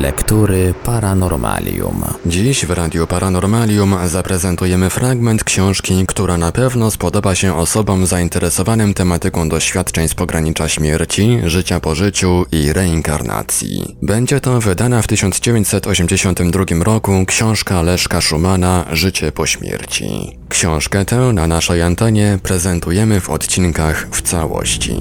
Lektury Paranormalium. Dziś w Radiu Paranormalium zaprezentujemy fragment książki, która na pewno spodoba się osobom zainteresowanym tematyką doświadczeń z pogranicza śmierci, życia po życiu i reinkarnacji. Będzie to wydana w 1982 roku książka Leszka Szumana Życie po śmierci. Książkę tę na naszej antenie prezentujemy w odcinkach w całości.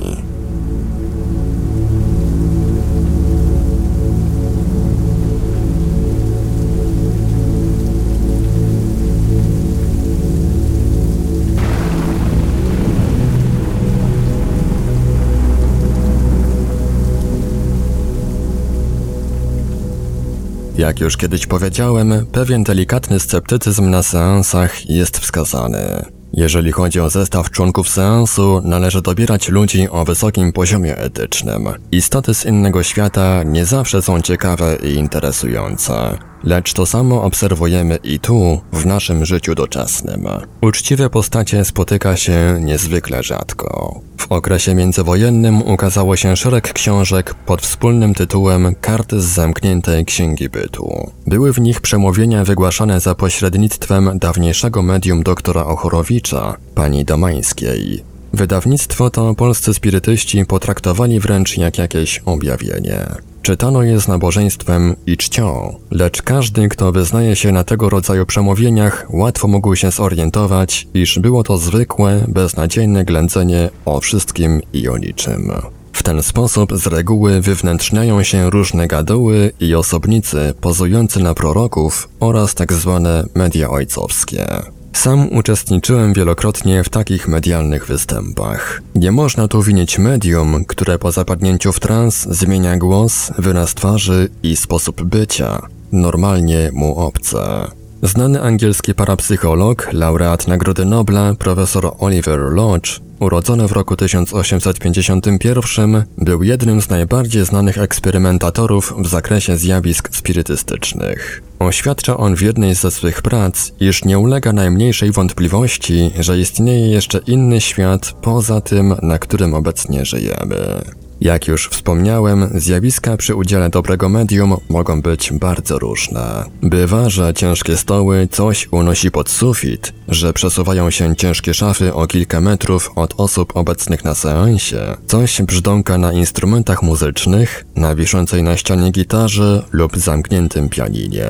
Jak już kiedyś powiedziałem, pewien delikatny sceptycyzm na seansach jest wskazany. Jeżeli chodzi o zestaw członków seansu, należy dobierać ludzi o wysokim poziomie etycznym. Istoty z innego świata nie zawsze są ciekawe i interesujące. Lecz to samo obserwujemy i tu, w naszym życiu doczesnym. Uczciwe postacie spotyka się niezwykle rzadko. W okresie międzywojennym ukazało się szereg książek pod wspólnym tytułem Karty z zamkniętej księgi bytu. Były w nich przemówienia wygłaszane za pośrednictwem dawniejszego medium doktora Ochorowicza, pani Domańskiej. Wydawnictwo to polscy spirytyści potraktowali wręcz jak jakieś objawienie. Czytano je z nabożeństwem i czcią, lecz każdy, kto wyznaje się na tego rodzaju przemówieniach, łatwo mógł się zorientować, iż było to zwykłe, beznadziejne ględzenie o wszystkim i o niczym. W ten sposób z reguły wywnętrzniają się różne gaduły i osobnicy pozujący na proroków oraz tak zwane media ojcowskie. Sam uczestniczyłem wielokrotnie w takich medialnych występach. Nie można tu winić medium, które po zapadnięciu w trans zmienia głos, wyraz twarzy i sposób bycia, normalnie mu obce. Znany angielski parapsycholog, laureat Nagrody Nobla, profesor Oliver Lodge, urodzony w roku 1851, był jednym z najbardziej znanych eksperymentatorów w zakresie zjawisk spirytystycznych. Oświadcza on w jednej ze swych prac, iż nie ulega najmniejszej wątpliwości, że istnieje jeszcze inny świat poza tym, na którym obecnie żyjemy. Jak już wspomniałem, zjawiska przy udziale dobrego medium mogą być bardzo różne. Bywa, że ciężkie stoły coś unosi pod sufit, że przesuwają się ciężkie szafy o kilka metrów od osób obecnych na seansie, coś brzdąka na instrumentach muzycznych, na wiszącej na ścianie gitarze lub zamkniętym pianinie.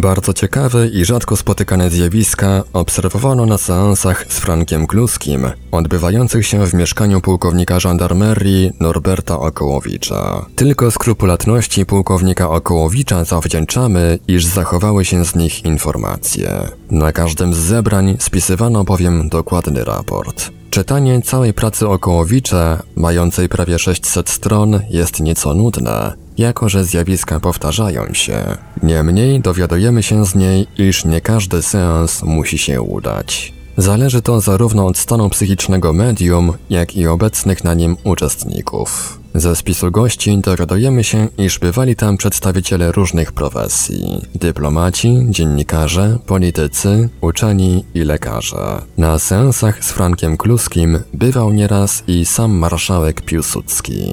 Bardzo ciekawe i rzadko spotykane zjawiska obserwowano na seansach z Frankiem Kluskim, odbywających się w mieszkaniu pułkownika żandarmerii Norberta Okołowicza. Tylko skrupulatności pułkownika Okołowicza zawdzięczamy, iż zachowały się z nich informacje. Na każdym z zebrań spisywano bowiem dokładny raport. Czytanie całej pracy Okołowicza, mającej prawie 600 stron, jest nieco nudne, jako że zjawiska powtarzają się. Niemniej dowiadujemy się z niej, iż nie każdy seans musi się udać. Zależy to zarówno od stanu psychicznego medium, jak i obecnych na nim uczestników. Ze spisu gości dowiadujemy się, iż bywali tam przedstawiciele różnych profesji: dyplomaci, dziennikarze, politycy, uczeni i lekarze. Na seansach z Frankiem Kluskim bywał nieraz i sam marszałek Piłsudski.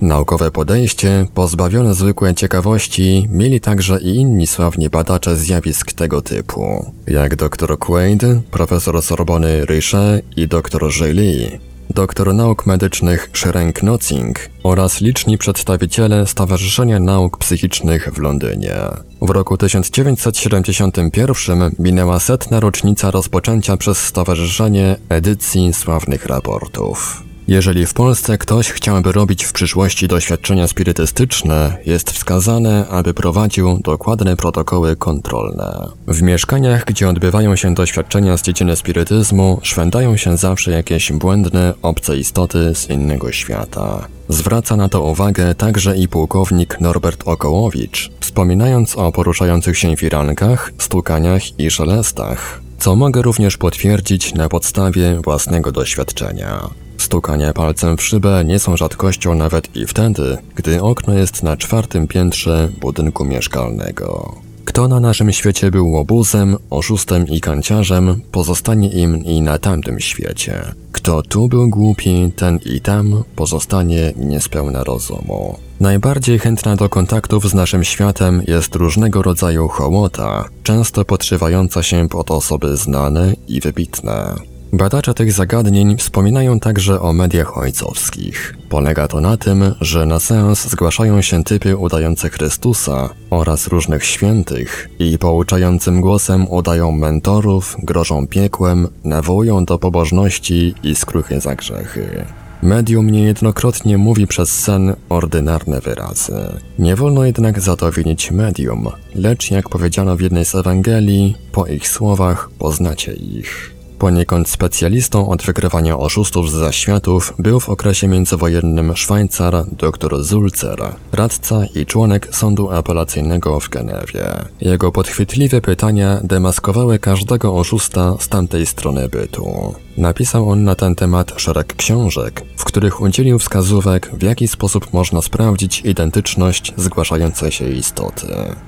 Naukowe podejście, pozbawione zwykłej ciekawości, mieli także i inni sławni badacze zjawisk tego typu, jak dr Quaid, profesor Sorbony Richet i dr Joly, doktor nauk medycznych Sherenk Notzing oraz liczni przedstawiciele Stowarzyszenia Nauk Psychicznych w Londynie. W roku 1971 minęła setna rocznica rozpoczęcia przez stowarzyszenie edycji sławnych raportów. Jeżeli w Polsce ktoś chciałby robić w przyszłości doświadczenia spirytystyczne, jest wskazane, aby prowadził dokładne protokoły kontrolne. W mieszkaniach, gdzie odbywają się doświadczenia z dziedziny spirytyzmu, szwędają się zawsze jakieś błędne, obce istoty z innego świata. Zwraca na to uwagę także i pułkownik Norbert Okołowicz, wspominając o poruszających się firankach, stukaniach i szelestach, co mogę również potwierdzić na podstawie własnego doświadczenia. Stukania palcem w szybę nie są rzadkością nawet i wtedy, gdy okno jest na czwartym piętrze budynku mieszkalnego. Kto na naszym świecie był łobuzem, oszustem i kanciarzem, pozostanie im i na tamtym świecie. Kto tu był głupi, ten i tam pozostanie niespełna rozumu. Najbardziej chętna do kontaktów z naszym światem jest różnego rodzaju hołota, często podszywająca się pod osoby znane i wybitne. Badacze tych zagadnień wspominają także o mediach ojcowskich. Polega to na tym, że na seans zgłaszają się typy udające Chrystusa oraz różnych świętych i pouczającym głosem udają mentorów, grożą piekłem, nawołują do pobożności i skruchy za grzechy. Medium niejednokrotnie mówi przez sen ordynarne wyrazy. Nie wolno jednak za to winić medium, lecz jak powiedziano w jednej z Ewangelii, po ich słowach poznacie ich. Poniekąd specjalistą od wykrywania oszustów z zaświatów był w okresie międzywojennym Szwajcar dr Zulzer, radca i członek sądu apelacyjnego w Genewie. Jego podchwytliwe pytania demaskowały każdego oszusta z tamtej strony bytu. Napisał on na ten temat szereg książek, w których udzielił wskazówek, w jaki sposób można sprawdzić identyczność zgłaszającej się istoty.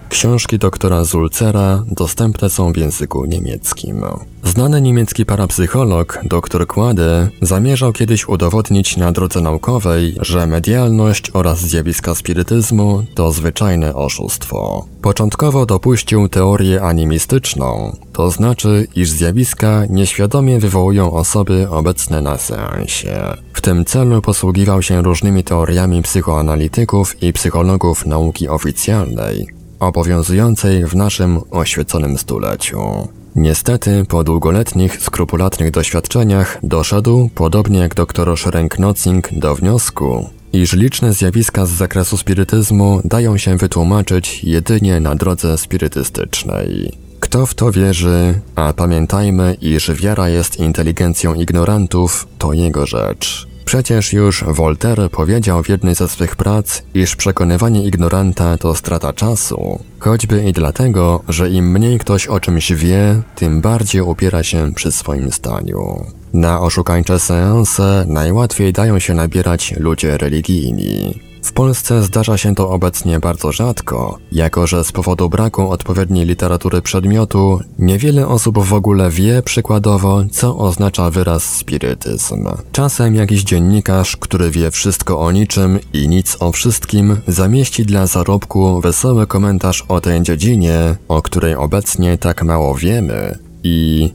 Książki doktora Zulcera dostępne są w języku niemieckim. Znany niemiecki parapsycholog dr Kłady zamierzał kiedyś udowodnić na drodze naukowej, że medialność oraz zjawiska spirytyzmu to zwyczajne oszustwo. Początkowo dopuścił teorię animistyczną, to znaczy, iż zjawiska nieświadomie wywołują osoby obecne na seansie. W tym celu posługiwał się różnymi teoriami psychoanalityków i psychologów nauki oficjalnej, obowiązującej w naszym oświeconym stuleciu. Niestety, po długoletnich, skrupulatnych doświadczeniach doszedł, podobnie jak dr Schrenk-Notzing, do wniosku, iż liczne zjawiska z zakresu spirytyzmu dają się wytłumaczyć jedynie na drodze spirytystycznej. Kto w to wierzy, a pamiętajmy, iż wiara jest inteligencją ignorantów, to jego rzecz. Przecież już Voltaire powiedział w jednej ze swych prac, iż przekonywanie ignoranta to strata czasu, choćby i dlatego, że im mniej ktoś o czymś wie, tym bardziej upiera się przy swoim staniu. Na oszukańcze seanse najłatwiej dają się nabierać ludzie religijni. W Polsce zdarza się to obecnie bardzo rzadko, jako że z powodu braku odpowiedniej literatury przedmiotu niewiele osób w ogóle wie przykładowo, co oznacza wyraz spirytyzm. Czasem jakiś dziennikarz, który wie wszystko o niczym i nic o wszystkim, zamieści dla zarobku wesoły komentarz o tej dziedzinie, o której obecnie tak mało wiemy i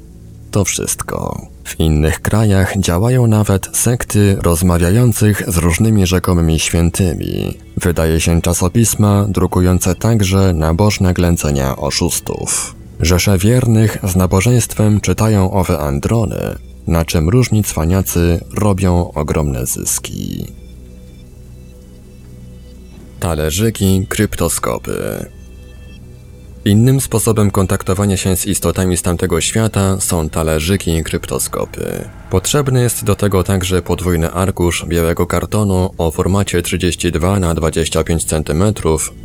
to wszystko. W innych krajach działają nawet sekty rozmawiających z różnymi rzekomymi świętymi. Wydaje się czasopisma drukujące także nabożne glęcenia oszustów. Rzesze wiernych z nabożeństwem czytają owe androny, na czym różni cwaniacy robią ogromne zyski. Talerzyki kryptoskopy Innym sposobem kontaktowania się z istotami z tamtego świata są talerzyki i kryptoskopy. Potrzebny jest do tego także podwójny arkusz białego kartonu o formacie 32 na 25 cm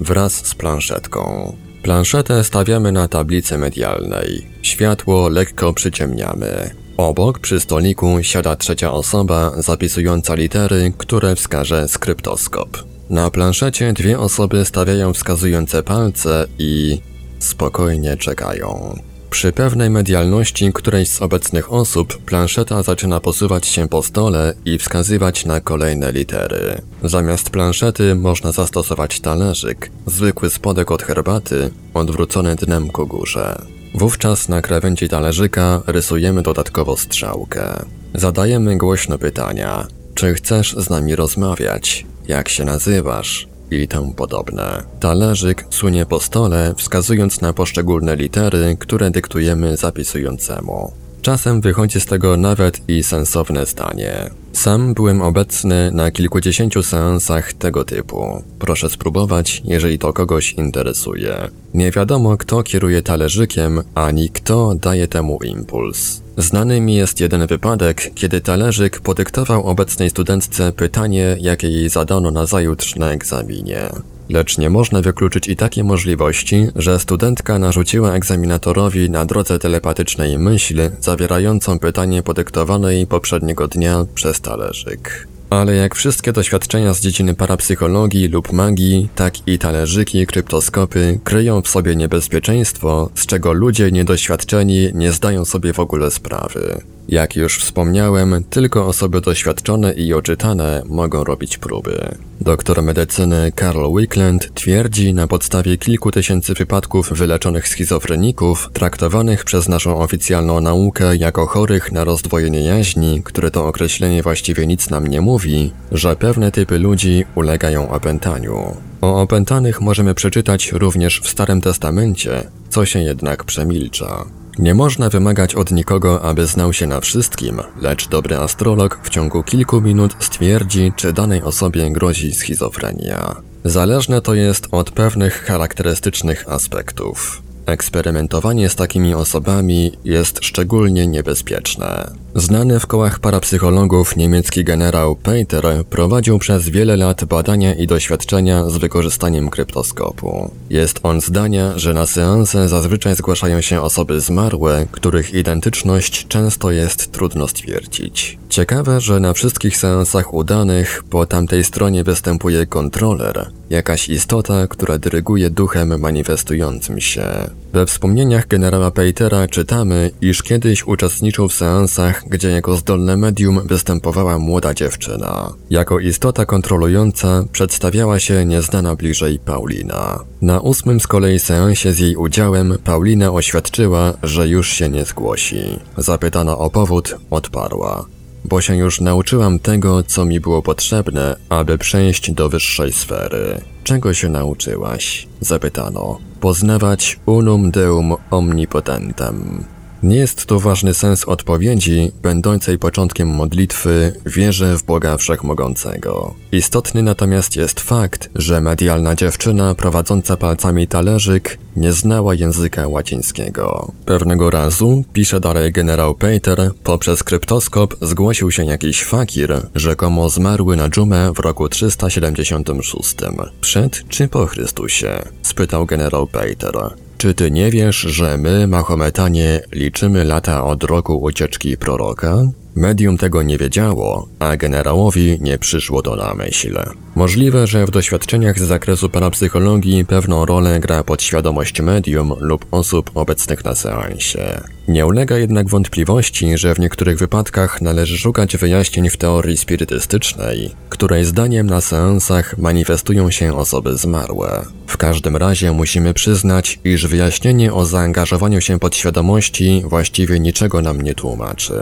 wraz z planszetką. Planszetę stawiamy na tablicy medialnej. Światło lekko przyciemniamy. Obok przy stoliku siada trzecia osoba zapisująca litery, które wskaże skryptoskop. Na planszecie dwie osoby stawiają wskazujące palce i spokojnie czekają. Przy pewnej medialności którejś z obecnych osób planszeta zaczyna posuwać się po stole i wskazywać na kolejne litery. Zamiast planszety można zastosować talerzyk, zwykły spodek od herbaty, odwrócony dnem ku górze. Wówczas na krawędzi talerzyka rysujemy dodatkowo strzałkę. Zadajemy głośno pytania. Czy chcesz z nami rozmawiać? Jak się nazywasz? I tym podobne. Talerzyk sunie po stole, wskazując na poszczególne litery, które dyktujemy zapisującemu. Czasem wychodzi z tego nawet i sensowne zdanie. Sam byłem obecny na kilkudziesięciu seansach tego typu. Proszę spróbować, jeżeli to kogoś interesuje. Nie wiadomo, kto kieruje talerzykiem, ani kto daje temu impuls. Znany mi jest jeden wypadek, kiedy talerzyk podyktował obecnej studentce pytanie, jakie jej zadano na zajutrz na egzaminie. Lecz nie można wykluczyć i takiej możliwości, że studentka narzuciła egzaminatorowi na drodze telepatycznej myśl zawierającą pytanie podyktowane jej poprzedniego dnia przez talerzyk. Ale jak wszystkie doświadczenia z dziedziny parapsychologii lub magii, tak i talerzyki, kryptoskopy kryją w sobie niebezpieczeństwo, z czego ludzie niedoświadczeni nie zdają sobie w ogóle sprawy. Jak już wspomniałem, tylko osoby doświadczone i oczytane mogą robić próby. Doktor medycyny Karl Wickland twierdzi na podstawie kilku tysięcy wypadków wyleczonych schizofreników, traktowanych przez naszą oficjalną naukę jako chorych na rozdwojenie jaźni, które to określenie właściwie nic nam nie mówi, że pewne typy ludzi ulegają opętaniu. O opętanych możemy przeczytać również w Starym Testamencie, co się jednak przemilcza. Nie można wymagać od nikogo, aby znał się na wszystkim, lecz dobry astrolog w ciągu kilku minut stwierdzi, czy danej osobie grozi schizofrenia. Zależne to jest od pewnych charakterystycznych aspektów. Eksperymentowanie z takimi osobami jest szczególnie niebezpieczne. Znany w kołach parapsychologów niemiecki generał Peter prowadził przez wiele lat badania i doświadczenia z wykorzystaniem kryptoskopu. Jest on zdania, że na seanse zazwyczaj zgłaszają się osoby zmarłe, których identyczność często jest trudno stwierdzić. Ciekawe, że na wszystkich seansach udanych po tamtej stronie występuje kontroler, jakaś istota, która dyryguje duchem manifestującym się. We wspomnieniach generała Petera czytamy, iż kiedyś uczestniczył w seansach, gdzie jako zdolne medium występowała młoda dziewczyna. Jako istota kontrolująca przedstawiała się nieznana bliżej Paulina. Na ósmym z kolei seansie z jej udziałem Paulina oświadczyła, że już się nie zgłosi. Zapytana o powód, odparła bo się już nauczyłam tego, co mi było potrzebne, aby przejść do wyższej sfery. Czego się nauczyłaś? Zapytano. Poznawać unum deum omnipotentem. Nie jest to ważny sens odpowiedzi, będącej początkiem modlitwy wierzę w Boga Wszechmogącego. Istotny natomiast jest fakt, że medialna dziewczyna prowadząca palcami talerzyk nie znała języka łacińskiego. Pewnego razu, pisze dalej generał Peter, poprzez kryptoskop zgłosił się jakiś fakir, rzekomo zmarły na dżumę w roku 376. Przed czy po Chrystusie? spytał generał Peter. Czy ty nie wiesz, że my, Mahometanie, liczymy lata od roku ucieczki proroka? Medium tego nie wiedziało, a generałowi nie przyszło to na myśl. Możliwe, że w doświadczeniach z zakresu parapsychologii pewną rolę gra podświadomość medium lub osób obecnych na seansie. Nie ulega jednak wątpliwości, że w niektórych wypadkach należy szukać wyjaśnień w teorii spirytystycznej, której zdaniem na seansach manifestują się osoby zmarłe. W każdym razie musimy przyznać, iż wyjaśnienie o zaangażowaniu się podświadomości właściwie niczego nam nie tłumaczy.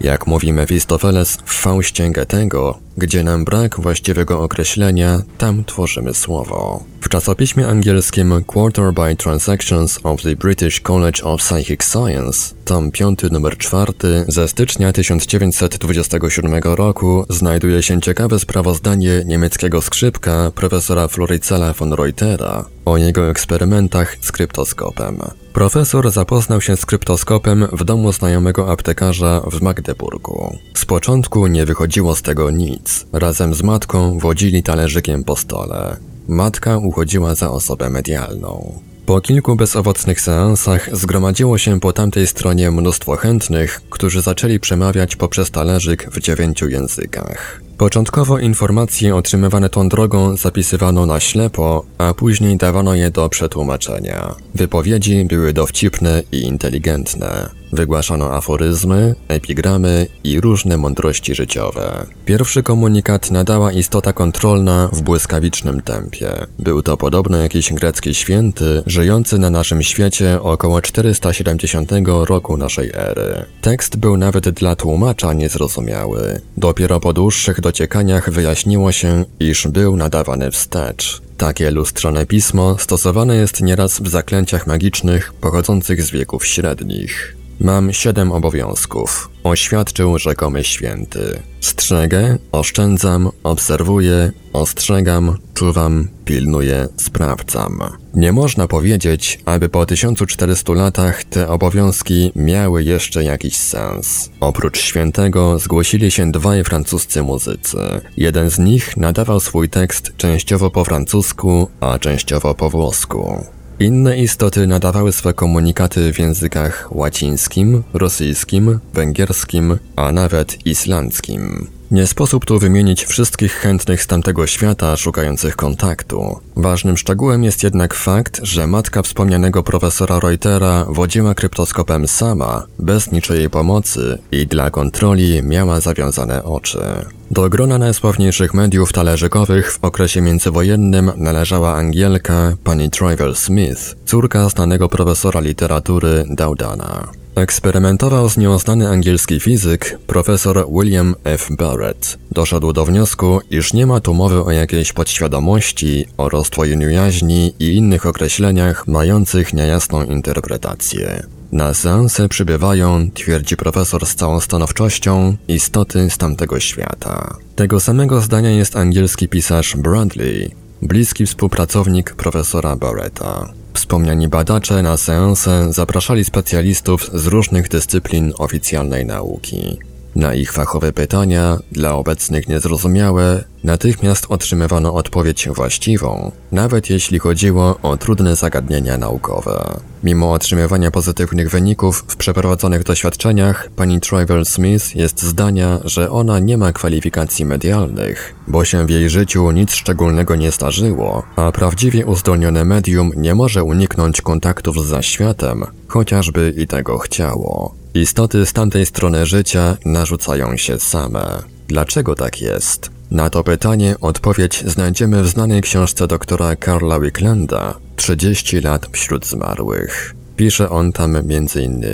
Jak mówi Mephistopheles w Faustie Goethego, gdzie nam brak właściwego określenia, tam tworzymy słowo. Czasopiśmie angielskim Quarter by Transactions of the British College of Psychic Science, tom 5 numer 4 ze stycznia 1927 roku znajduje się ciekawe sprawozdanie niemieckiego skrzypka profesora Floricela von Reutera o jego eksperymentach z kryptoskopem. Profesor zapoznał się z kryptoskopem w domu znajomego aptekarza w Magdeburgu. Z początku nie wychodziło z tego nic. Razem z matką wodzili talerzykiem po stole. Matka uchodziła za osobę medialną. Po kilku bezowocnych seansach zgromadziło się po tamtej stronie mnóstwo chętnych, którzy zaczęli przemawiać poprzez talerzyk w dziewięciu językach. Początkowo informacje otrzymywane tą drogą zapisywano na ślepo, a później dawano je do przetłumaczenia. Wypowiedzi były dowcipne i inteligentne. Wygłaszano aforyzmy, epigramy i różne mądrości życiowe. Pierwszy komunikat nadała istota kontrolna w błyskawicznym tempie. Był to podobno jakiś grecki święty, żyjący na naszym świecie około 470 roku naszej ery. Tekst był nawet dla tłumacza niezrozumiały. Dopiero po dłuższych dociekaniach wyjaśniło się, iż był nadawany wstecz. Takie lustrzane pismo stosowane jest nieraz w zaklęciach magicznych pochodzących z wieków średnich. Mam siedem obowiązków, oświadczył rzekomy święty. Strzegę, oszczędzam, obserwuję, ostrzegam, czuwam, pilnuję, sprawdzam. Nie można powiedzieć, aby po 1400 latach te obowiązki miały jeszcze jakiś sens. Oprócz świętego zgłosili się dwaj francuscy muzycy. Jeden z nich nadawał swój tekst częściowo po francusku, a częściowo po włosku. Inne istoty nadawały swe komunikaty w językach łacińskim, rosyjskim, węgierskim, a nawet islandzkim. Nie sposób tu wymienić wszystkich chętnych z tamtego świata szukających kontaktu. Ważnym szczegółem jest jednak fakt, że matka wspomnianego profesora Reutera wodziła kryptoskopem sama, bez niczyjej pomocy i dla kontroli miała zawiązane oczy. Do grona najsławniejszych mediów talerzykowych w okresie międzywojennym należała Angielka pani Trevor Smith, córka znanego profesora literatury Daudana. Eksperymentował z nią znany angielski fizyk, profesor William F. Barrett. Doszedł do wniosku, iż nie ma tu mowy o jakiejś podświadomości, o roztwojeniu jaźni i innych określeniach mających niejasną interpretację. Na seanse przybywają, twierdzi profesor z całą stanowczością, istoty z tamtego świata. Tego samego zdania jest angielski pisarz Bradley, bliski współpracownik profesora Barretta. Wspomniani badacze na seanse zapraszali specjalistów z różnych dyscyplin oficjalnej nauki. Na ich fachowe pytania, dla obecnych niezrozumiałe, natychmiast otrzymywano odpowiedź właściwą, nawet jeśli chodziło o trudne zagadnienia naukowe. Mimo otrzymywania pozytywnych wyników w przeprowadzonych doświadczeniach, pani Trevor Smith jest zdania, że ona nie ma kwalifikacji medialnych, bo się w jej życiu nic szczególnego nie zdarzyło, a prawdziwie uzdolnione medium nie może uniknąć kontaktów z zaświatem, chociażby i tego chciało. Istoty z tamtej strony życia narzucają się same. Dlaczego tak jest? Na to pytanie odpowiedź znajdziemy w znanej książce doktora Karla Wicklanda 30 lat wśród zmarłych. Pisze on tam m.in.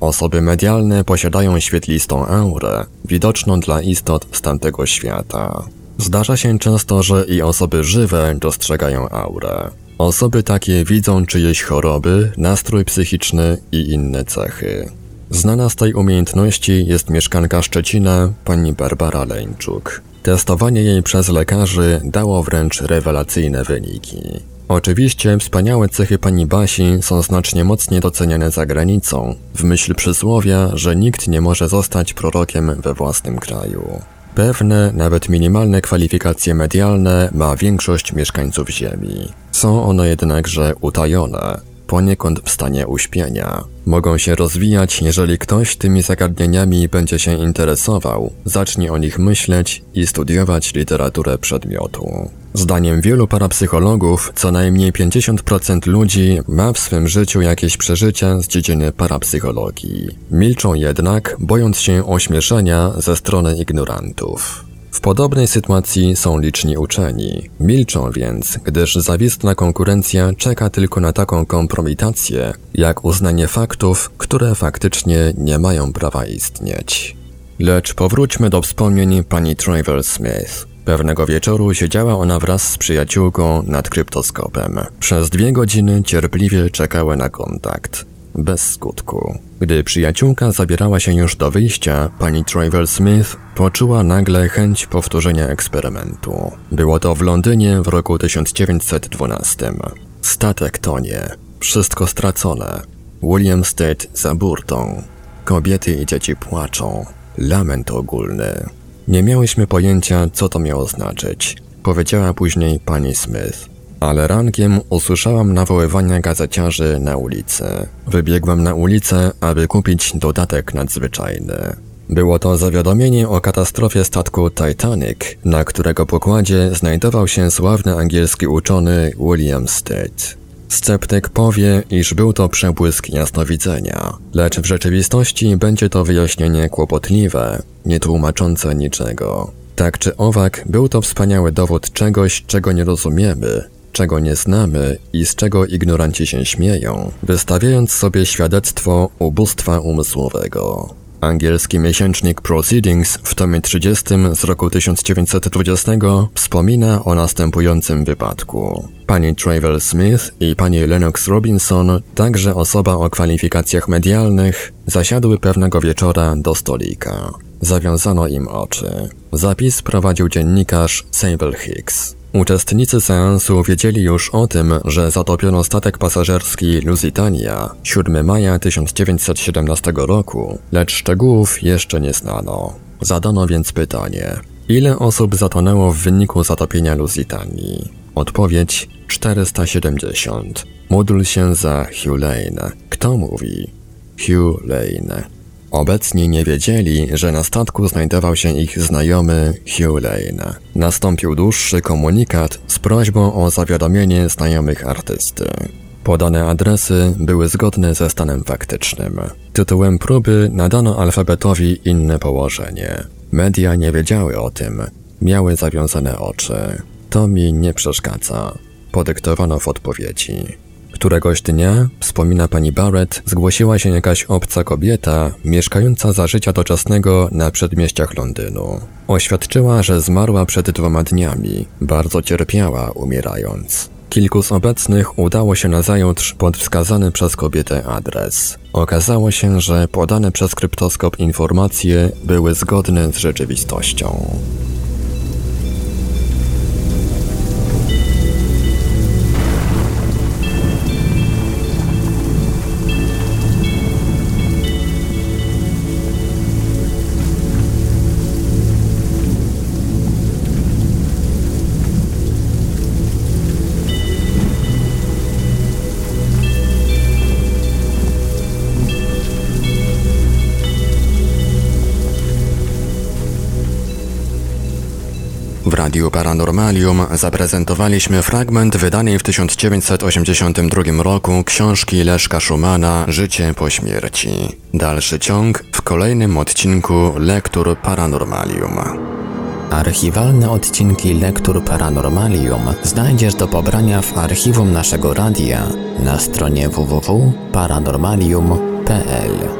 Osoby medialne posiadają świetlistą aurę, widoczną dla istot z tamtego świata. Zdarza się często, że i osoby żywe dostrzegają aurę. Osoby takie widzą czyjeś choroby, nastrój psychiczny i inne cechy. Znana z tej umiejętności jest mieszkanka Szczecina, pani Barbara Leńczuk. Testowanie jej przez lekarzy dało wręcz rewelacyjne wyniki. Oczywiście wspaniałe cechy pani Basi są znacznie mocniej doceniane za granicą, w myśl przysłowia, że nikt nie może zostać prorokiem we własnym kraju. Pewne, nawet minimalne kwalifikacje medialne ma większość mieszkańców Ziemi. Są one jednakże utajone, poniekąd w stanie uśpienia. Mogą się rozwijać, jeżeli ktoś tymi zagadnieniami będzie się interesował, zacznie o nich myśleć i studiować literaturę przedmiotu. Zdaniem wielu parapsychologów, co najmniej 50% ludzi ma w swym życiu jakieś przeżycia z dziedziny parapsychologii. Milczą jednak, bojąc się ośmieszenia ze strony ignorantów. W podobnej sytuacji są liczni uczeni. Milczą więc, gdyż zawistna konkurencja czeka tylko na taką kompromitację, jak uznanie faktów, które faktycznie nie mają prawa istnieć. Lecz powróćmy do wspomnień pani Trevor Smith. Pewnego wieczoru siedziała ona wraz z przyjaciółką nad kryptoskopem. Przez dwie godziny cierpliwie czekały na kontakt bez skutku. Gdy przyjaciółka zabierała się już do wyjścia, pani Trevor Smith poczuła nagle chęć powtórzenia eksperymentu. Było to w Londynie w roku 1912. Statek tonie. Wszystko stracone. William State za burtą. Kobiety i dzieci płaczą. Lament ogólny. Nie miałyśmy pojęcia, co to miało znaczyć, powiedziała później pani Smith ale rankiem usłyszałam nawoływania gazeciarzy na ulicy. Wybiegłam na ulicę, aby kupić dodatek nadzwyczajny. Było to zawiadomienie o katastrofie statku Titanic, na którego pokładzie znajdował się sławny angielski uczony William State. Sceptyk powie, iż był to przebłysk jasnowidzenia, lecz w rzeczywistości będzie to wyjaśnienie kłopotliwe, nie tłumaczące niczego. Tak czy owak, był to wspaniały dowód czegoś, czego nie rozumiemy, czego nie znamy i z czego ignoranci się śmieją, wystawiając sobie świadectwo ubóstwa umysłowego. Angielski miesięcznik Proceedings w tomie 30 z roku 1920 wspomina o następującym wypadku. Pani Trevor Smith i pani Lennox Robinson, także osoba o kwalifikacjach medialnych, zasiadły pewnego wieczora do stolika. Zawiązano im oczy. Zapis prowadził dziennikarz Sable Hicks. Uczestnicy seansu wiedzieli już o tym, że zatopiono statek pasażerski Lusitania 7 maja 1917 roku, lecz szczegółów jeszcze nie znano. Zadano więc pytanie, ile osób zatonęło w wyniku zatopienia Lusitanii? Odpowiedź 470. Módl się za Hugh Lane. Kto mówi? Hugh Lane. Obecni nie wiedzieli, że na statku znajdował się ich znajomy Hugh Lane. Nastąpił dłuższy komunikat z prośbą o zawiadomienie znajomych artysty. Podane adresy były zgodne ze stanem faktycznym. Tytułem próby nadano alfabetowi inne położenie. Media nie wiedziały o tym. Miały zawiązane oczy. To mi nie przeszkadza. Podyktowano w odpowiedzi. Któregoś dnia, wspomina pani Barrett, zgłosiła się jakaś obca kobieta, mieszkająca za życia doczesnego na przedmieściach Londynu. Oświadczyła, że zmarła przed dwoma dniami, bardzo cierpiała, umierając. Kilku z obecnych udało się nazajutrz pod wskazany przez kobietę adres. Okazało się, że podane przez kryptoskop informacje były zgodne z rzeczywistością. W Radiu Paranormalium zaprezentowaliśmy fragment wydanej w 1982 roku książki Leszka Szumana Życie po śmierci. Dalszy ciąg w kolejnym odcinku Lektur Paranormalium. Archiwalne odcinki Lektur Paranormalium znajdziesz do pobrania w archiwum naszego radia na stronie www.paranormalium.pl.